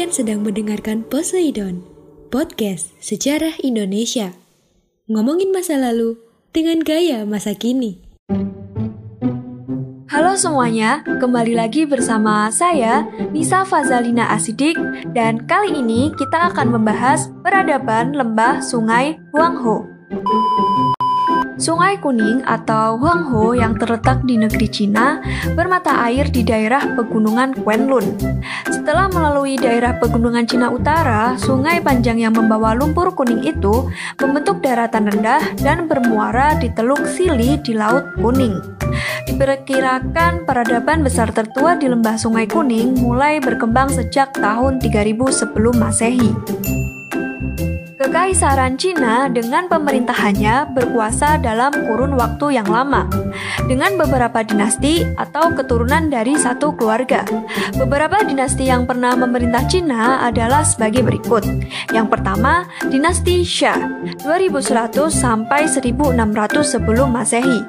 Kalian sedang mendengarkan Poseidon, podcast sejarah Indonesia. Ngomongin masa lalu dengan gaya masa kini. Halo semuanya, kembali lagi bersama saya Nisa Fazalina Asidik dan kali ini kita akan membahas peradaban lembah sungai Huangho. Sungai Kuning atau Huangho yang terletak di negeri Cina bermata air di daerah pegunungan Quenlun. Setelah melalui daerah pegunungan Cina Utara, sungai panjang yang membawa lumpur kuning itu membentuk daratan rendah dan bermuara di Teluk Sili di Laut Kuning. Diperkirakan peradaban besar tertua di lembah Sungai Kuning mulai berkembang sejak tahun 3000 sebelum Masehi. Kekaisaran Cina dengan pemerintahannya berkuasa dalam kurun waktu yang lama, dengan beberapa dinasti atau keturunan dari satu keluarga. Beberapa dinasti yang pernah memerintah Cina adalah sebagai berikut. Yang pertama, dinasti Xia, 2100 sampai 1600 sebelum Masehi.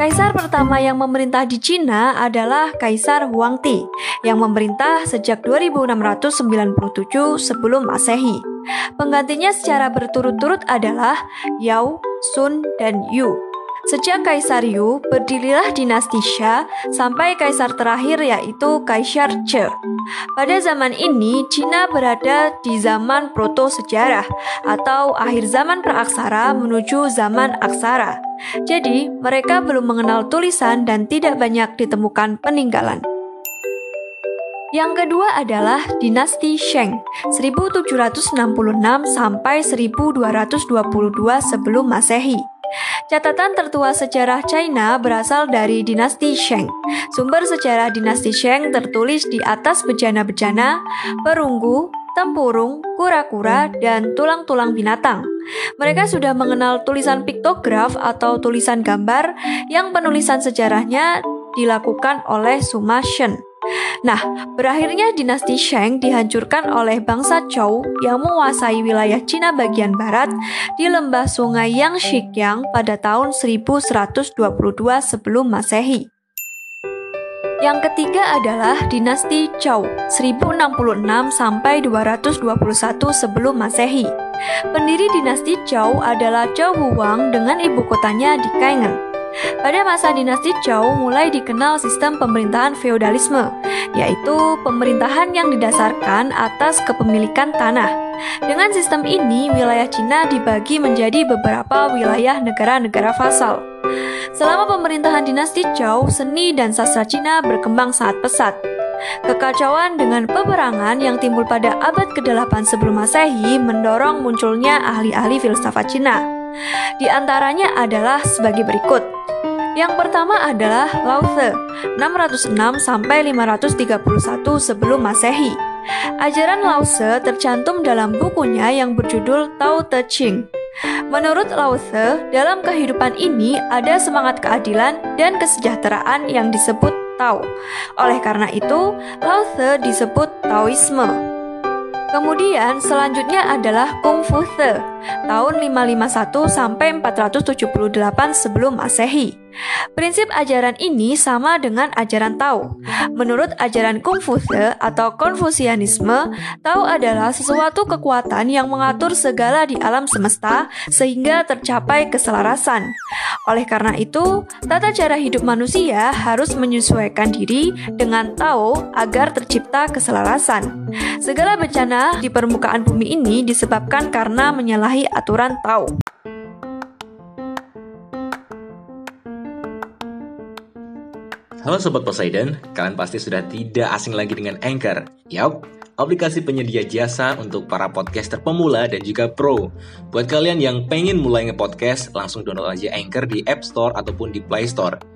Kaisar pertama yang memerintah di Cina adalah Kaisar Huangti, yang memerintah sejak 2697 sebelum Masehi. Penggantinya secara berturut-turut adalah Yao, Sun, dan Yu. Sejak Kaisar Yu, berdirilah dinasti Xia sampai kaisar terakhir yaitu Kaisar Ce. Pada zaman ini, Cina berada di zaman proto-sejarah atau akhir zaman praaksara menuju zaman aksara. Jadi, mereka belum mengenal tulisan dan tidak banyak ditemukan peninggalan. Yang kedua adalah dinasti Sheng 1766 sampai 1222 sebelum Masehi. Catatan tertua sejarah China berasal dari dinasti Sheng. Sumber sejarah dinasti Sheng tertulis di atas bejana-bejana, perunggu, tempurung, kura-kura, dan tulang-tulang binatang. Mereka sudah mengenal tulisan piktograf atau tulisan gambar yang penulisan sejarahnya dilakukan oleh Suma Shen. Nah, berakhirnya dinasti Shang dihancurkan oleh bangsa Zhou yang menguasai wilayah Cina bagian barat di lembah sungai Yangtze-Kiang pada tahun 1122 sebelum Masehi. Yang ketiga adalah dinasti Zhou 1066 sampai 221 sebelum Masehi. Pendiri dinasti Zhou adalah Zhou Wuwang dengan ibu kotanya di Kaingen. Pada masa dinasti Zhou mulai dikenal sistem pemerintahan feodalisme, yaitu pemerintahan yang didasarkan atas kepemilikan tanah. Dengan sistem ini, wilayah Cina dibagi menjadi beberapa wilayah negara-negara vasal. Selama pemerintahan dinasti Zhou, seni dan sastra Cina berkembang sangat pesat. Kekacauan dengan peperangan yang timbul pada abad ke-8 sebelum Masehi mendorong munculnya ahli-ahli filsafat Cina. Di antaranya adalah sebagai berikut. Yang pertama adalah Lao Tse, 606 sampai 531 sebelum Masehi. Ajaran Lao Tse tercantum dalam bukunya yang berjudul Tao Te Ching. Menurut Lao Tse, dalam kehidupan ini ada semangat keadilan dan kesejahteraan yang disebut Tao. Oleh karena itu, Lao Tse disebut Taoisme. Kemudian selanjutnya adalah Kung Fu Tse, tahun 551 sampai 478 sebelum Masehi. Prinsip ajaran ini sama dengan ajaran Tao. Menurut ajaran Tse atau Konfusianisme, Tao adalah sesuatu kekuatan yang mengatur segala di alam semesta sehingga tercapai keselarasan. Oleh karena itu, tata cara hidup manusia harus menyesuaikan diri dengan Tao agar tercipta keselarasan. Segala bencana di permukaan bumi ini disebabkan karena menyalahi aturan Tao. Halo Sobat Poseidon, kalian pasti sudah tidak asing lagi dengan Anchor. Yap, aplikasi penyedia jasa untuk para podcaster pemula dan juga pro. Buat kalian yang pengen mulai nge-podcast, langsung download aja Anchor di App Store ataupun di Play Store.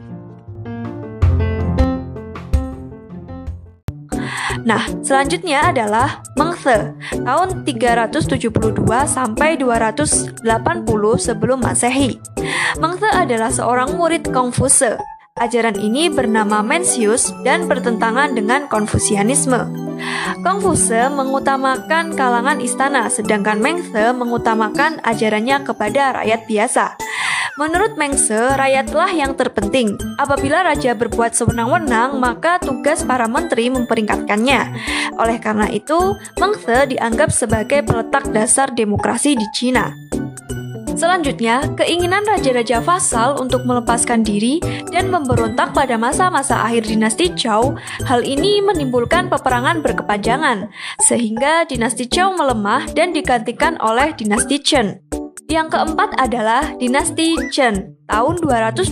Nah, selanjutnya adalah Mengse, tahun 372 sampai 280 sebelum Masehi. Mengse adalah seorang murid Konfuse. Ajaran ini bernama Mencius dan bertentangan dengan Konfusianisme. Konfuse mengutamakan kalangan istana, sedangkan Mengse mengutamakan ajarannya kepada rakyat biasa. Menurut Mengse, rakyatlah yang terpenting. Apabila raja berbuat sewenang-wenang, maka tugas para menteri memperingkatkannya. Oleh karena itu, Mengse dianggap sebagai peletak dasar demokrasi di Cina. Selanjutnya, keinginan raja-raja vasal untuk melepaskan diri dan memberontak pada masa-masa akhir dinasti Zhou, hal ini menimbulkan peperangan berkepanjangan, sehingga dinasti Zhou melemah dan digantikan oleh dinasti Chen. Yang keempat adalah dinasti Chen tahun 221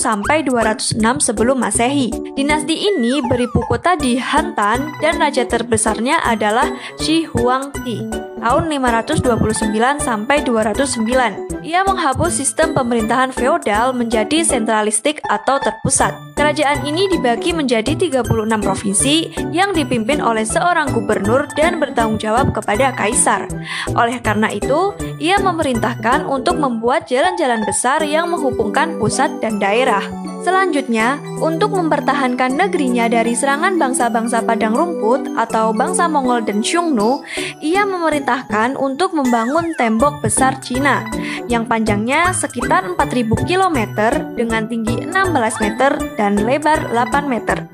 sampai 206 sebelum Masehi. Dinasti ini beribu kota di Hantan dan raja terbesarnya adalah Shi Huangdi tahun 529 sampai 209. Ia menghapus sistem pemerintahan feodal menjadi sentralistik atau terpusat. Kerajaan ini dibagi menjadi 36 provinsi yang dipimpin oleh seorang gubernur dan bertanggung jawab kepada kaisar. Oleh karena itu, ia memerintahkan untuk membuat jalan-jalan besar yang menghubungkan pusat dan daerah. Selanjutnya, untuk mempertahankan negerinya dari serangan bangsa-bangsa padang rumput atau bangsa Mongol dan Xiongnu, ia memerintahkan untuk membangun tembok besar Cina yang panjangnya sekitar 4000 km dengan tinggi 16 meter dan lebar 8 meter.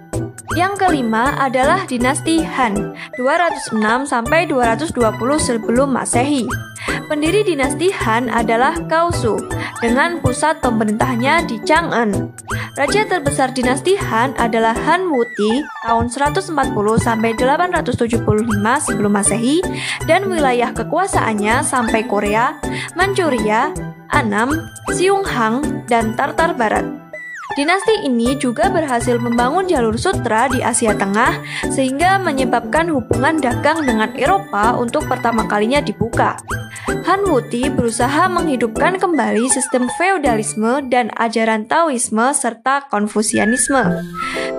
Yang kelima adalah dinasti Han, 206 sampai 220 sebelum Masehi. Pendiri dinasti Han adalah Kaosu, dengan pusat pemerintahnya di Chang'an. Raja terbesar dinasti Han adalah Han Wuti tahun 140 sampai 875 sebelum Masehi dan wilayah kekuasaannya sampai Korea, Manchuria, Annam, Siung-hang, dan Tartar Barat. Dinasti ini juga berhasil membangun jalur sutra di Asia Tengah sehingga menyebabkan hubungan dagang dengan Eropa untuk pertama kalinya dibuka. Han Wuti berusaha menghidupkan kembali sistem feodalisme dan ajaran Taoisme serta Konfusianisme.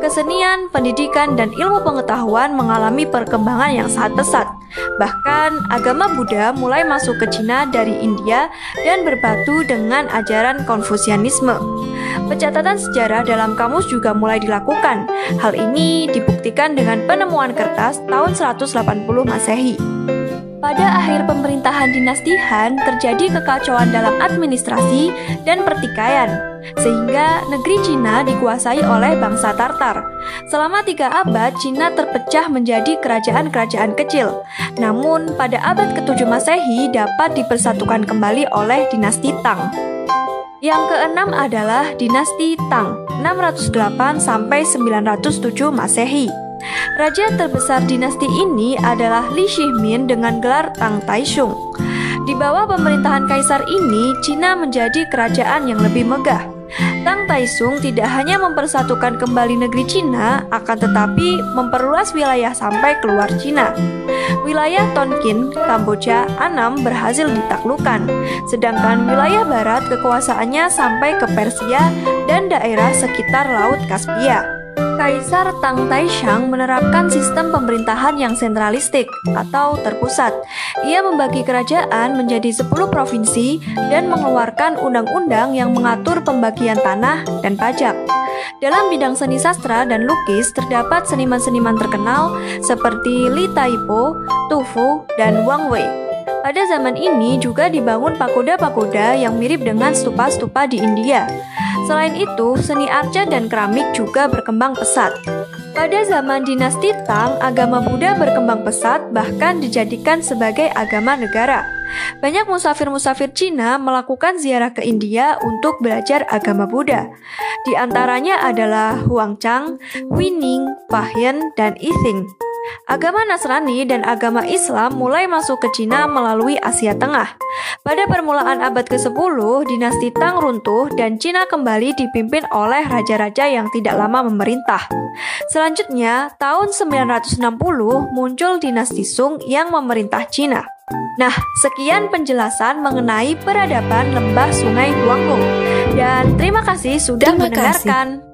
Kesenian, pendidikan, dan ilmu pengetahuan mengalami perkembangan yang sangat pesat. Bahkan, agama Buddha mulai masuk ke Cina dari India dan berbatu dengan ajaran Konfusianisme. Pencatatan sejarah dalam kamus juga mulai dilakukan. Hal ini dibuktikan dengan penemuan kertas tahun 180 Masehi. Pada akhir pemerintahan dinasti Han terjadi kekacauan dalam administrasi dan pertikaian, sehingga negeri Cina dikuasai oleh bangsa Tartar. Selama tiga abad, Cina terpecah menjadi kerajaan-kerajaan kecil. Namun, pada abad ke-7 Masehi dapat dipersatukan kembali oleh dinasti Tang. Yang keenam adalah dinasti Tang, 608 sampai 907 Masehi. Raja terbesar dinasti ini adalah Li Shihmin dengan gelar Tang Taishung. Di bawah pemerintahan kaisar ini, Cina menjadi kerajaan yang lebih megah. Tang Taisung tidak hanya mempersatukan kembali negeri Cina, akan tetapi memperluas wilayah sampai keluar Cina. Wilayah Tonkin, Kamboja, Annam berhasil ditaklukkan, sedangkan wilayah barat kekuasaannya sampai ke Persia dan daerah sekitar Laut Kaspia. Kaisar Tang Taishang menerapkan sistem pemerintahan yang sentralistik atau terpusat. Ia membagi kerajaan menjadi 10 provinsi dan mengeluarkan undang-undang yang mengatur pembagian tanah dan pajak. Dalam bidang seni sastra dan lukis terdapat seniman-seniman terkenal seperti Li Taipo, Tu Fu, dan Wang Wei. Pada zaman ini juga dibangun pagoda-pagoda yang mirip dengan stupa-stupa di India. Selain itu, seni arca dan keramik juga berkembang pesat. Pada zaman dinasti Tang, agama Buddha berkembang pesat bahkan dijadikan sebagai agama negara. Banyak musafir-musafir Cina melakukan ziarah ke India untuk belajar agama Buddha. Di antaranya adalah Huang Chang, Wining, Pahyen, dan Ithing. Agama Nasrani dan agama Islam mulai masuk ke Cina melalui Asia Tengah. Pada permulaan abad ke-10, dinasti Tang runtuh dan Cina kembali dipimpin oleh raja-raja yang tidak lama memerintah. Selanjutnya, tahun 960 muncul dinasti Sung yang memerintah Cina. Nah, sekian penjelasan mengenai peradaban lembah sungai Huangpu. Dan terima kasih sudah Terima mendengarkan. kasih.